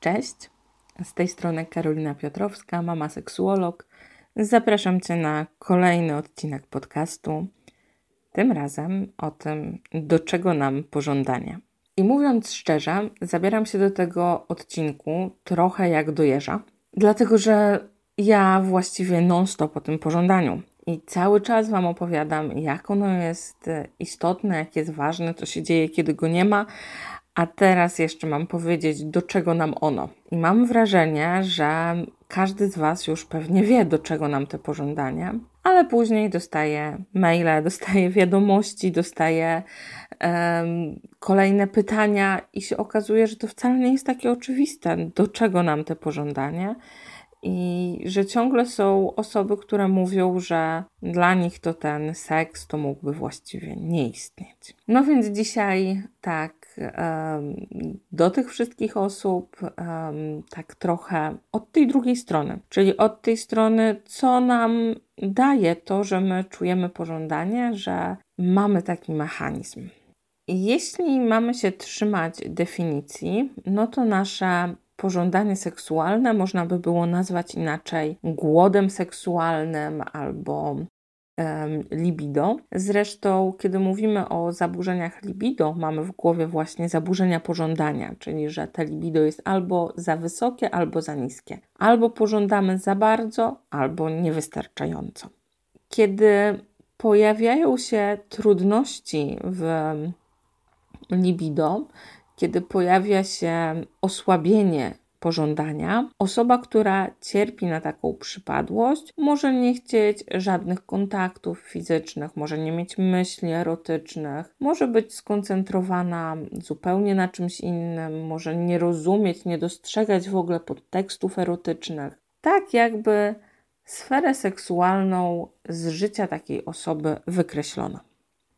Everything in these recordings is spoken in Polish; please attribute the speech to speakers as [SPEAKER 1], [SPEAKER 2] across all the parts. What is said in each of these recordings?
[SPEAKER 1] Cześć, z tej strony Karolina Piotrowska, mama seksuolog. Zapraszam Cię na kolejny odcinek podcastu. Tym razem o tym, do czego nam pożądanie. I mówiąc szczerze, zabieram się do tego odcinku trochę jak do jeża, dlatego że ja właściwie non-stop o tym pożądaniu. I cały czas Wam opowiadam, jak ono jest istotne, jak jest ważne, co się dzieje, kiedy go nie ma, a teraz jeszcze mam powiedzieć, do czego nam ono. I mam wrażenie, że każdy z Was już pewnie wie, do czego nam te pożądania, ale później dostaje maile, dostaje wiadomości, dostaje um, kolejne pytania i się okazuje, że to wcale nie jest takie oczywiste, do czego nam te pożądania. I że ciągle są osoby, które mówią, że dla nich to ten seks to mógłby właściwie nie istnieć. No więc dzisiaj tak do tych wszystkich osób tak trochę od tej drugiej strony, czyli od tej strony, co nam daje to, że my czujemy pożądanie, że mamy taki mechanizm. Jeśli mamy się trzymać definicji, no to nasze pożądanie seksualne można by było nazwać inaczej głodem seksualnym albo libido. Zresztą, kiedy mówimy o zaburzeniach libido, mamy w głowie właśnie zaburzenia pożądania, czyli że te libido jest albo za wysokie, albo za niskie. Albo pożądamy za bardzo, albo niewystarczająco. Kiedy pojawiają się trudności w libido, kiedy pojawia się osłabienie pożądania. Osoba, która cierpi na taką przypadłość, może nie chcieć żadnych kontaktów fizycznych, może nie mieć myśli erotycznych, może być skoncentrowana zupełnie na czymś innym, może nie rozumieć, nie dostrzegać w ogóle podtekstów erotycznych. Tak jakby sferę seksualną z życia takiej osoby wykreślono.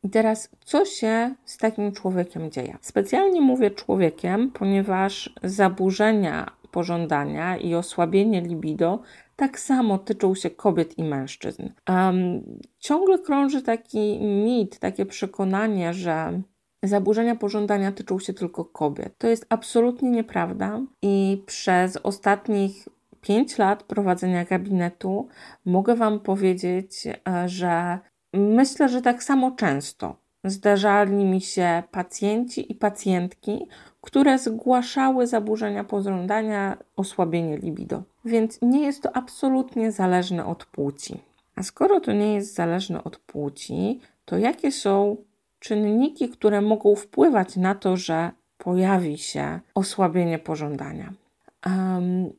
[SPEAKER 1] I teraz, co się z takim człowiekiem dzieje? Specjalnie mówię człowiekiem, ponieważ zaburzenia pożądania i osłabienie libido tak samo tyczą się kobiet i mężczyzn. Um, ciągle krąży taki mit, takie przekonanie, że zaburzenia pożądania tyczą się tylko kobiet. To jest absolutnie nieprawda i przez ostatnich 5 lat prowadzenia gabinetu mogę Wam powiedzieć, e, że Myślę, że tak samo często zdarzali mi się pacjenci i pacjentki, które zgłaszały zaburzenia pożądania, osłabienie libido. Więc nie jest to absolutnie zależne od płci. A skoro to nie jest zależne od płci, to jakie są czynniki, które mogą wpływać na to, że pojawi się osłabienie pożądania? Um,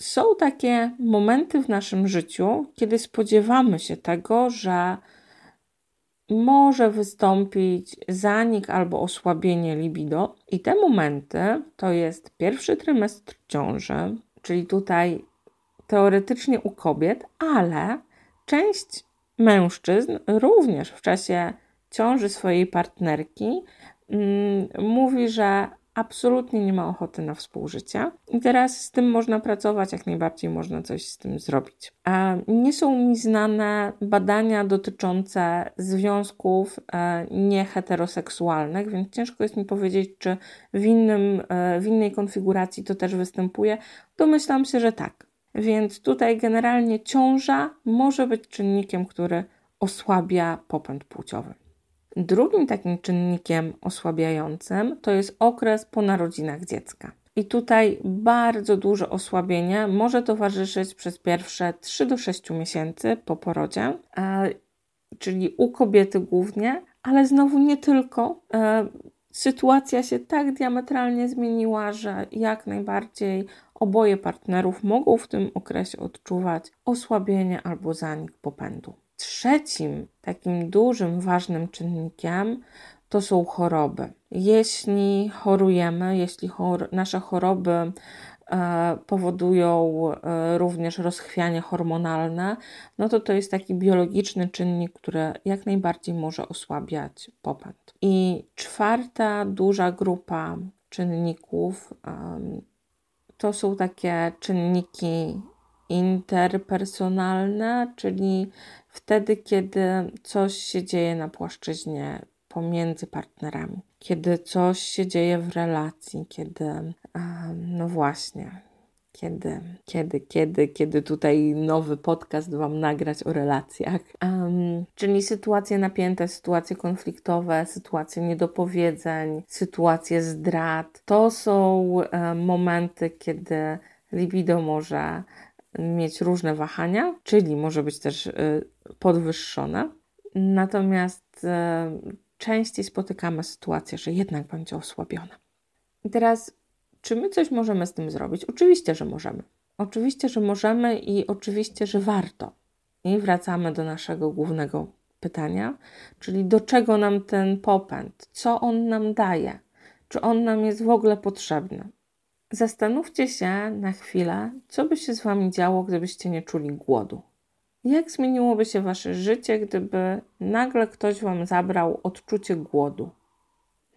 [SPEAKER 1] są takie momenty w naszym życiu, kiedy spodziewamy się tego, że może wystąpić zanik albo osłabienie libido, i te momenty to jest pierwszy trymestr ciąży, czyli tutaj teoretycznie u kobiet, ale część mężczyzn również w czasie ciąży swojej partnerki mm, mówi, że absolutnie nie ma ochoty na współżycie. I teraz z tym można pracować, jak najbardziej można coś z tym zrobić. Nie są mi znane badania dotyczące związków e, nieheteroseksualnych, więc ciężko jest mi powiedzieć, czy w, innym, e, w innej konfiguracji to też występuje. Domyślam się, że tak. Więc tutaj generalnie ciąża może być czynnikiem, który osłabia popęd płciowy. Drugim takim czynnikiem osłabiającym to jest okres po narodzinach dziecka. I tutaj bardzo duże osłabienie może towarzyszyć przez pierwsze 3 do 6 miesięcy po porodzie, e, czyli u kobiety głównie, ale znowu nie tylko. E, sytuacja się tak diametralnie zmieniła, że jak najbardziej oboje partnerów mogą w tym okresie odczuwać osłabienie albo zanik popędu. Trzecim takim dużym, ważnym czynnikiem to są choroby. Jeśli chorujemy, jeśli chor nasze choroby e, powodują e, również rozchwianie hormonalne, no to to jest taki biologiczny czynnik, który jak najbardziej może osłabiać popęd. I czwarta duża grupa czynników to są takie czynniki interpersonalne, czyli wtedy, kiedy coś się dzieje na płaszczyźnie pomiędzy partnerami. kiedy coś się dzieje w relacji, kiedy, no właśnie, kiedy, kiedy, kiedy, kiedy tutaj nowy podcast Wam nagrać o relacjach. Um, czyli sytuacje napięte, sytuacje konfliktowe, sytuacje niedopowiedzeń, sytuacje zdrad. To są um, momenty, kiedy libido może mieć różne wahania, czyli może być też y, podwyższone. Natomiast y, częściej spotykamy sytuację, że jednak będzie osłabiona. I teraz czy my coś możemy z tym zrobić? Oczywiście, że możemy. Oczywiście, że możemy i oczywiście, że warto. I wracamy do naszego głównego pytania, czyli do czego nam ten popęd, co on nam daje, czy on nam jest w ogóle potrzebny. Zastanówcie się na chwilę, co by się z wami działo, gdybyście nie czuli głodu. Jak zmieniłoby się wasze życie, gdyby nagle ktoś wam zabrał odczucie głodu?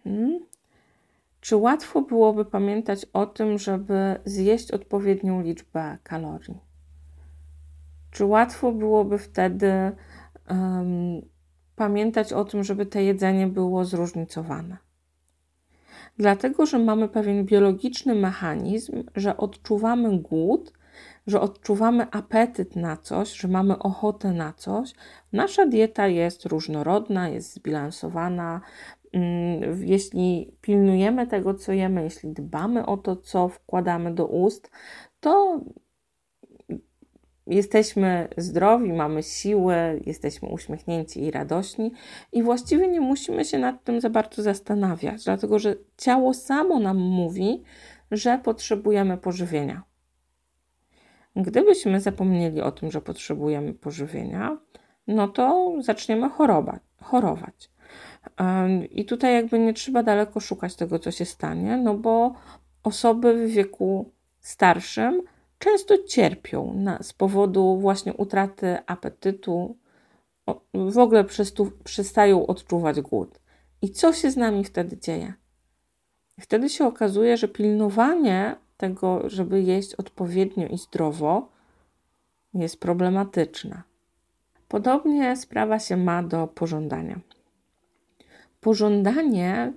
[SPEAKER 1] Hmm? Czy łatwo byłoby pamiętać o tym, żeby zjeść odpowiednią liczbę kalorii? Czy łatwo byłoby wtedy um, pamiętać o tym, żeby to jedzenie było zróżnicowane? Dlatego, że mamy pewien biologiczny mechanizm, że odczuwamy głód, że odczuwamy apetyt na coś, że mamy ochotę na coś. Nasza dieta jest różnorodna, jest zbilansowana, Mm, jeśli pilnujemy tego, co jemy, jeśli dbamy o to, co wkładamy do ust, to jesteśmy zdrowi, mamy siły, jesteśmy uśmiechnięci i radośni, i właściwie nie musimy się nad tym za bardzo zastanawiać, dlatego że ciało samo nam mówi, że potrzebujemy pożywienia. Gdybyśmy zapomnieli o tym, że potrzebujemy pożywienia, no to zaczniemy chorować. chorować. I tutaj jakby nie trzeba daleko szukać tego, co się stanie, no bo osoby w wieku starszym często cierpią na, z powodu właśnie utraty apetytu, w ogóle przestają odczuwać głód. I co się z nami wtedy dzieje? Wtedy się okazuje, że pilnowanie tego, żeby jeść odpowiednio i zdrowo, jest problematyczne. Podobnie sprawa się ma do pożądania. Pożądanie,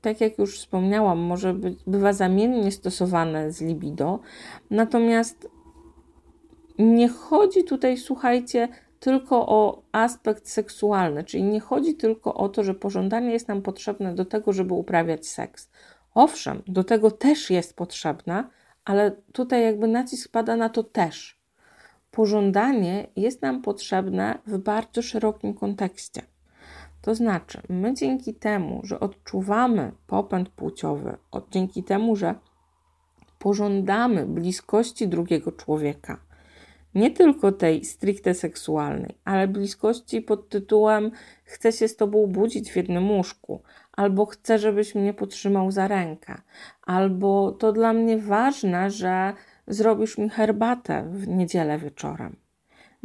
[SPEAKER 1] tak jak już wspomniałam, może być, bywa zamiennie stosowane z libido, natomiast nie chodzi tutaj, słuchajcie, tylko o aspekt seksualny, czyli nie chodzi tylko o to, że pożądanie jest nam potrzebne do tego, żeby uprawiać seks. Owszem, do tego też jest potrzebne, ale tutaj jakby nacisk pada na to też. Pożądanie jest nam potrzebne w bardzo szerokim kontekście. To znaczy, my dzięki temu, że odczuwamy popęd płciowy, dzięki temu, że pożądamy bliskości drugiego człowieka, nie tylko tej stricte seksualnej, ale bliskości pod tytułem chcę się z tobą budzić w jednym łóżku, albo chcę, żebyś mnie potrzymał za rękę, albo to dla mnie ważne, że zrobisz mi herbatę w niedzielę wieczorem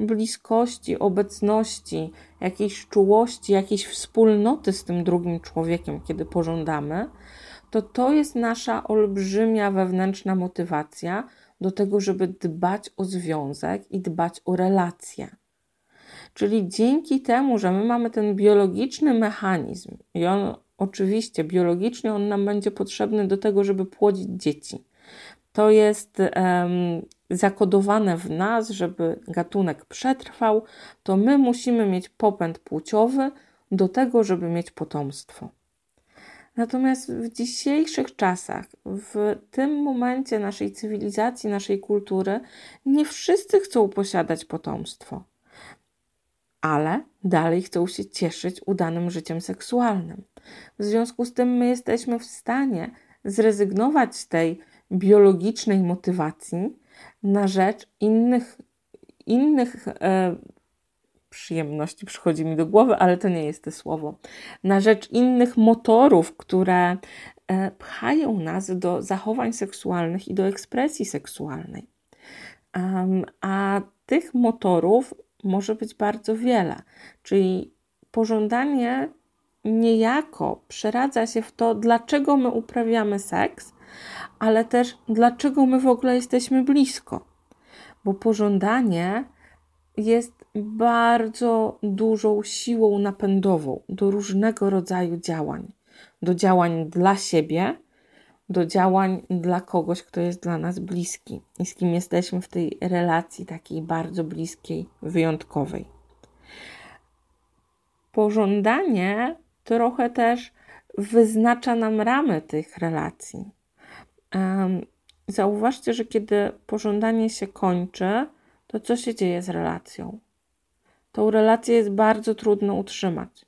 [SPEAKER 1] bliskości, obecności, jakiejś czułości, jakiejś wspólnoty z tym drugim człowiekiem, kiedy pożądamy, to to jest nasza olbrzymia wewnętrzna motywacja do tego, żeby dbać o związek i dbać o relacje. Czyli dzięki temu, że my mamy ten biologiczny mechanizm, i on oczywiście biologicznie on nam będzie potrzebny do tego, żeby płodzić dzieci. To jest um, zakodowane w nas, żeby gatunek przetrwał, to my musimy mieć popęd płciowy do tego, żeby mieć potomstwo. Natomiast w dzisiejszych czasach, w tym momencie naszej cywilizacji, naszej kultury, nie wszyscy chcą posiadać potomstwo, ale dalej chcą się cieszyć udanym życiem seksualnym. W związku z tym my jesteśmy w stanie zrezygnować z tej biologicznej motywacji na rzecz innych, innych e, przyjemności, przychodzi mi do głowy, ale to nie jest to słowo, na rzecz innych motorów, które e, pchają nas do zachowań seksualnych i do ekspresji seksualnej. Um, a tych motorów może być bardzo wiele, czyli pożądanie niejako przeradza się w to, dlaczego my uprawiamy seks, ale też dlaczego my w ogóle jesteśmy blisko. Bo pożądanie jest bardzo dużą siłą napędową do różnego rodzaju działań. do działań dla siebie, do działań dla kogoś, kto jest dla nas bliski i z kim jesteśmy w tej relacji takiej bardzo bliskiej, wyjątkowej. Pożądanie trochę też wyznacza nam ramy tych relacji. Zauważcie, że kiedy pożądanie się kończy, to co się dzieje z relacją? Tą relację jest bardzo trudno utrzymać.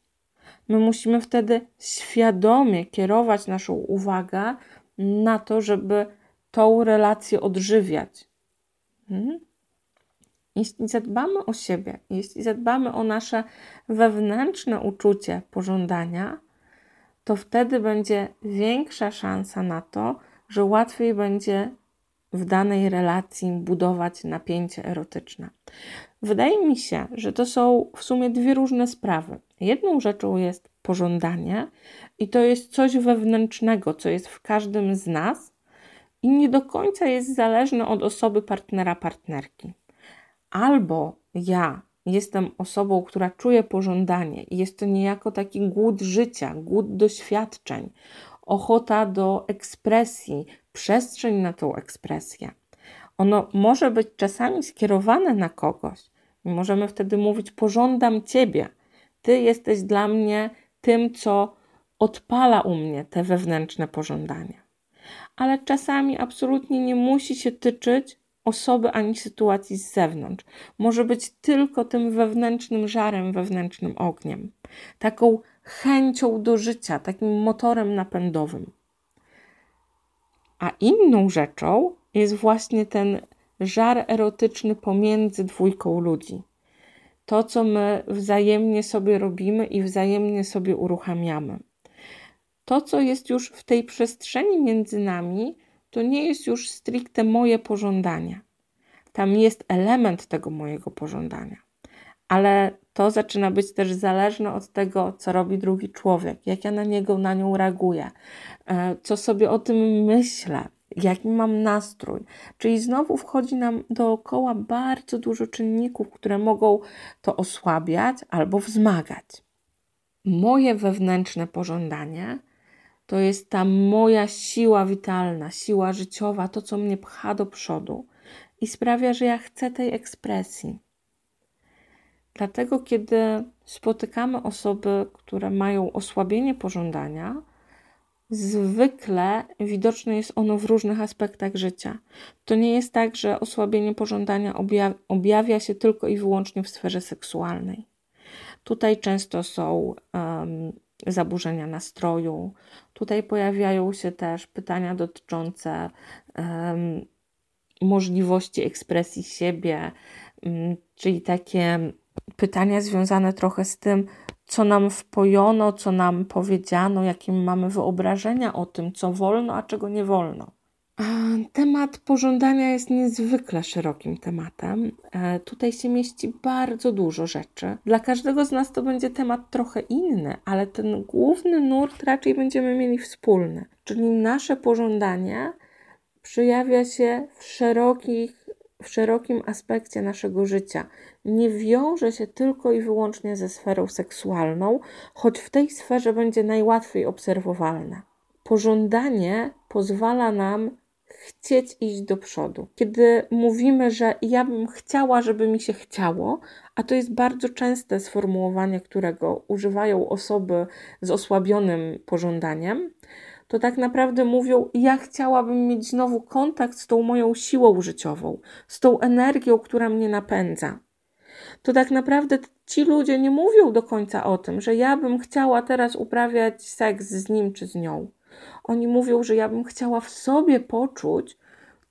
[SPEAKER 1] My musimy wtedy świadomie kierować naszą uwagę na to, żeby tą relację odżywiać. Hmm? Jeśli zadbamy o siebie, jeśli zadbamy o nasze wewnętrzne uczucie pożądania, to wtedy będzie większa szansa na to, że łatwiej będzie w danej relacji budować napięcie erotyczne. Wydaje mi się, że to są w sumie dwie różne sprawy. Jedną rzeczą jest pożądanie, i to jest coś wewnętrznego, co jest w każdym z nas i nie do końca jest zależne od osoby partnera, partnerki. Albo ja jestem osobą, która czuje pożądanie i jest to niejako taki głód życia, głód doświadczeń, ochota do ekspresji, przestrzeń na tą ekspresję. Ono może być czasami skierowane na kogoś. Możemy wtedy mówić: Pożądam ciebie. Ty jesteś dla mnie tym, co odpala u mnie te wewnętrzne pożądania. Ale czasami absolutnie nie musi się tyczyć osoby ani sytuacji z zewnątrz. Może być tylko tym wewnętrznym żarem, wewnętrznym ogniem, taką chęcią do życia, takim motorem napędowym. A inną rzeczą jest właśnie ten żar erotyczny pomiędzy dwójką ludzi. To, co my wzajemnie sobie robimy i wzajemnie sobie uruchamiamy. To, co jest już w tej przestrzeni między nami, to nie jest już stricte moje pożądania. Tam jest element tego mojego pożądania, ale to zaczyna być też zależne od tego, co robi drugi człowiek, jak ja na niego, na nią reaguję, e, co sobie o tym myślę, jaki mam nastrój. Czyli znowu wchodzi nam dookoła bardzo dużo czynników, które mogą to osłabiać albo wzmagać. Moje wewnętrzne pożądanie to jest ta moja siła witalna, siła życiowa, to co mnie pcha do przodu i sprawia, że ja chcę tej ekspresji. Dlatego, kiedy spotykamy osoby, które mają osłabienie pożądania, zwykle widoczne jest ono w różnych aspektach życia. To nie jest tak, że osłabienie pożądania objawia się tylko i wyłącznie w sferze seksualnej. Tutaj często są um, zaburzenia nastroju, tutaj pojawiają się też pytania dotyczące um, możliwości ekspresji siebie, um, czyli takie pytania związane trochę z tym, co nam wpojono, co nam powiedziano, jakie mamy wyobrażenia o tym, co wolno, a czego nie wolno. Temat pożądania jest niezwykle szerokim tematem. E, tutaj się mieści bardzo dużo rzeczy. Dla każdego z nas to będzie temat trochę inny, ale ten główny nurt raczej będziemy mieli wspólny. Czyli nasze pożądanie przejawia się w szerokich w szerokim aspekcie naszego życia. Nie wiąże się tylko i wyłącznie ze sferą seksualną, choć w tej sferze będzie najłatwiej obserwowalne. Pożądanie pozwala nam chcieć iść do przodu. Kiedy mówimy, że ja bym chciała, żeby mi się chciało, a to jest bardzo częste sformułowanie, którego używają osoby z osłabionym pożądaniem, to tak naprawdę mówią: Ja chciałabym mieć znowu kontakt z tą moją siłą życiową, z tą energią, która mnie napędza. To tak naprawdę ci ludzie nie mówią do końca o tym, że ja bym chciała teraz uprawiać seks z nim czy z nią. Oni mówią, że ja bym chciała w sobie poczuć,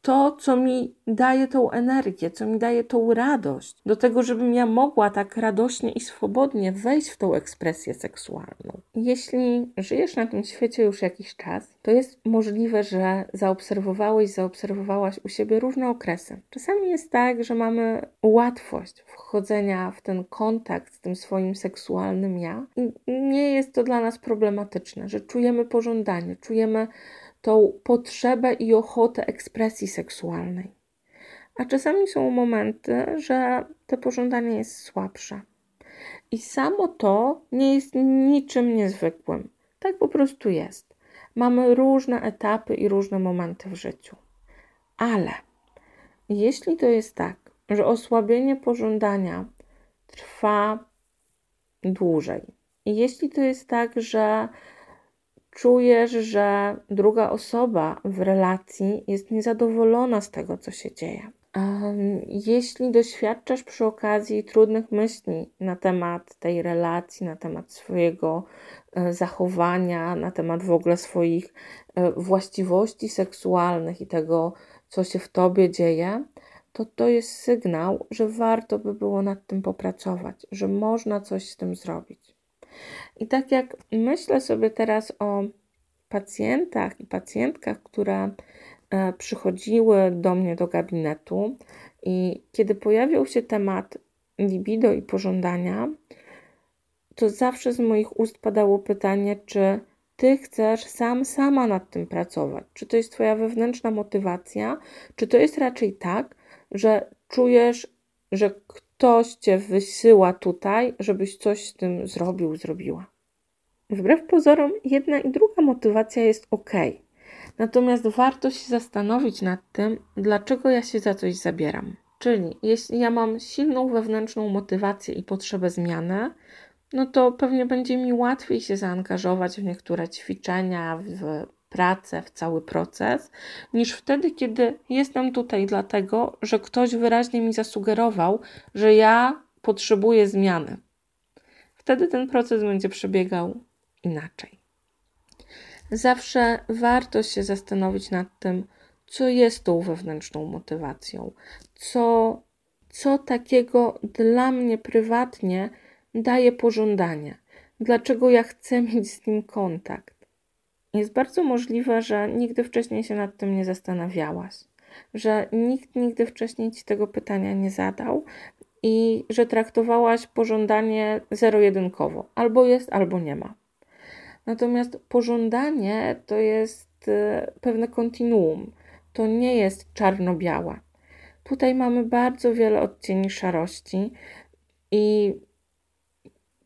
[SPEAKER 1] to, co mi daje tą energię, co mi daje tą radość, do tego, żebym ja mogła tak radośnie i swobodnie wejść w tą ekspresję seksualną. Jeśli żyjesz na tym świecie już jakiś czas, to jest możliwe, że zaobserwowałeś, zaobserwowałaś u siebie różne okresy. Czasami jest tak, że mamy łatwość wchodzenia w ten kontakt z tym swoim seksualnym ja i nie jest to dla nas problematyczne, że czujemy pożądanie, czujemy tą potrzebę i ochotę ekspresji seksualnej. A czasami są momenty, że to pożądanie jest słabsze. I samo to nie jest niczym niezwykłym. Tak po prostu jest. Mamy różne etapy i różne momenty w życiu. Ale jeśli to jest tak, że osłabienie pożądania trwa dłużej, i jeśli to jest tak, że czujesz, że druga osoba w relacji jest niezadowolona z tego, co się dzieje, jeśli doświadczasz przy okazji trudnych myśli na temat tej relacji, na temat swojego e, zachowania, na temat w ogóle swoich e, właściwości seksualnych i tego, co się w tobie dzieje, to to jest sygnał, że warto by było nad tym popracować, że można coś z tym zrobić. I tak jak myślę sobie teraz o pacjentach i pacjentkach, które e, przychodziły do mnie do gabinetu, i kiedy pojawił się temat libido i pożądania, to zawsze z moich ust padało pytanie, czy ty chcesz sam, sama nad tym pracować? Czy to jest twoja wewnętrzna motywacja? Czy to jest raczej tak, że czujesz, że ktoś cię wysyła tutaj, żebyś coś z tym zrobił, zrobiła? Wbrew pozorom, jedna i druga motywacja jest ok. Natomiast warto się zastanowić nad tym, dlaczego ja się za coś zabieram. Czyli jeśli ja mam silną wewnętrzną motywację i potrzebę zmiany, no to pewnie będzie mi łatwiej się zaangażować w niektóre ćwiczenia, w pracę, w cały proces, niż wtedy, kiedy jestem tutaj dlatego, że ktoś wyraźnie mi zasugerował, że ja potrzebuję zmiany. Wtedy ten proces będzie przebiegał inaczej. Zawsze warto się zastanowić nad tym, co jest tą wewnętrzną motywacją, co, co takiego dla mnie prywatnie daje pożądanie, dlaczego ja chcę mieć z nim kontakt. Jest bardzo możliwe, że nigdy wcześniej się nad tym nie zastanawiałaś, że nikt nigdy wcześniej ci tego pytania nie zadał i że traktowałaś pożądanie zero-jedynkowo albo jest, albo nie ma. Natomiast pożądanie to jest e, pewne kontinuum, to nie jest czarno-białe. Tutaj mamy bardzo wiele odcieni szarości i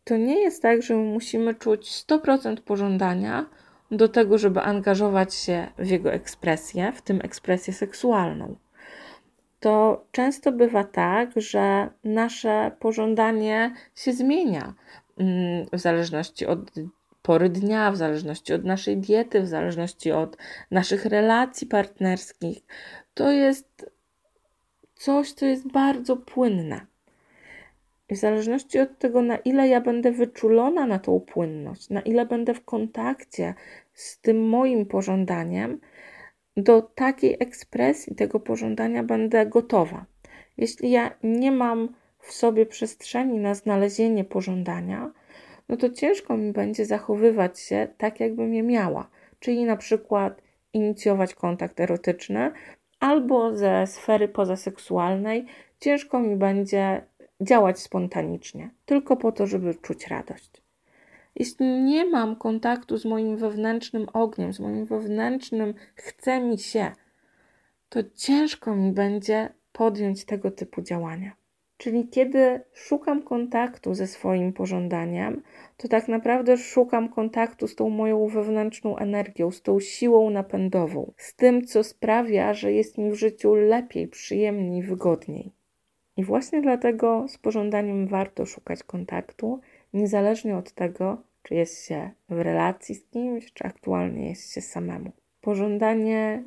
[SPEAKER 1] to nie jest tak, że musimy czuć 100% pożądania do tego, żeby angażować się w jego ekspresję, w tym ekspresję seksualną. To często bywa tak, że nasze pożądanie się zmienia mm, w zależności od pory dnia, w zależności od naszej diety, w zależności od naszych relacji partnerskich. To jest coś, co jest bardzo płynne. W zależności od tego, na ile ja będę wyczulona na tą płynność, na ile będę w kontakcie z tym moim pożądaniem, do takiej ekspresji tego pożądania będę gotowa. Jeśli ja nie mam w sobie przestrzeni na znalezienie pożądania, no to ciężko mi będzie zachowywać się tak, jakbym je miała. Czyli na przykład inicjować kontakt erotyczny, albo ze sfery pozaseksualnej ciężko mi będzie działać spontanicznie, tylko po to, żeby czuć radość. Jeśli nie mam kontaktu z moim wewnętrznym ogniem, z moim wewnętrznym chce mi się, to ciężko mi będzie podjąć tego typu działania. Czyli kiedy szukam kontaktu ze swoim pożądaniem, to tak naprawdę szukam kontaktu z tą moją wewnętrzną energią, z tą siłą napędową, z tym, co sprawia, że jest mi w życiu lepiej, przyjemniej, wygodniej. I właśnie dlatego z pożądaniem warto szukać kontaktu, niezależnie od tego, czy jest się w relacji z kimś, czy aktualnie jest się samemu. Pożądanie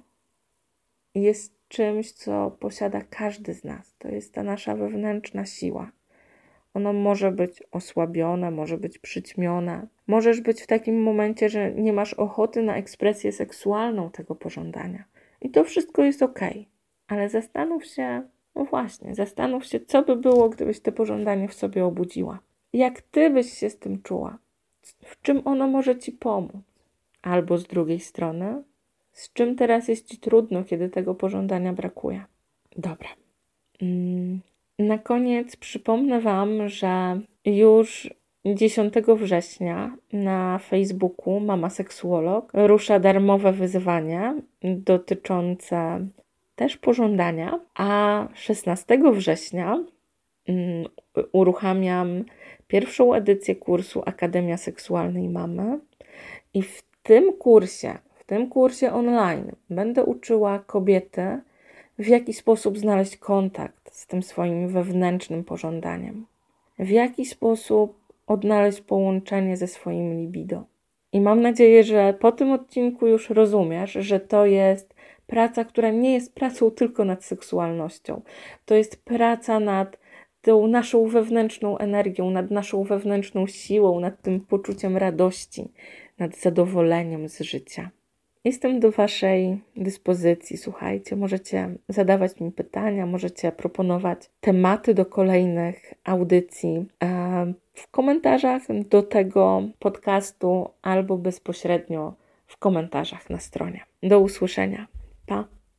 [SPEAKER 1] jest czymś, co posiada każdy z nas. To jest ta nasza wewnętrzna siła. Ono może być osłabione, może być przyćmione. Możesz być w takim momencie, że nie masz ochoty na ekspresję seksualną tego pożądania. I to wszystko jest ok. Ale zastanów się, no właśnie, zastanów się, co by było, gdybyś to pożądanie w sobie obudziła. Jak ty byś się z tym czuła? W czym ono może ci pomóc? Albo z drugiej strony, z czym teraz jest Ci trudno, kiedy tego pożądania brakuje? Dobra. Mm, na koniec przypomnę Wam, że już 10 września na Facebooku Mama Seksuolog rusza darmowe wyzwanie dotyczące też pożądania, a 16 września mm, uruchamiam pierwszą edycję kursu Akademia Seksualnej Mamy I w tym kursie, w tym kursie online będę uczyła kobiety, w jaki sposób znaleźć kontakt z tym swoim wewnętrznym pożądaniem, w jaki sposób odnaleźć połączenie ze swoim libido. I mam nadzieję, że po tym odcinku już rozumiesz, że to jest praca, która nie jest pracą tylko nad seksualnością. To jest praca nad tą naszą wewnętrzną energią, nad naszą wewnętrzną siłą, nad tym poczuciem radości, nad zadowoleniem z życia. Jestem do Waszej dyspozycji. Słuchajcie, możecie zadawać mi pytania, możecie proponować tematy do kolejnych audycji e, w komentarzach do tego podcastu albo bezpośrednio w komentarzach na stronie. Do usłyszenia. pas.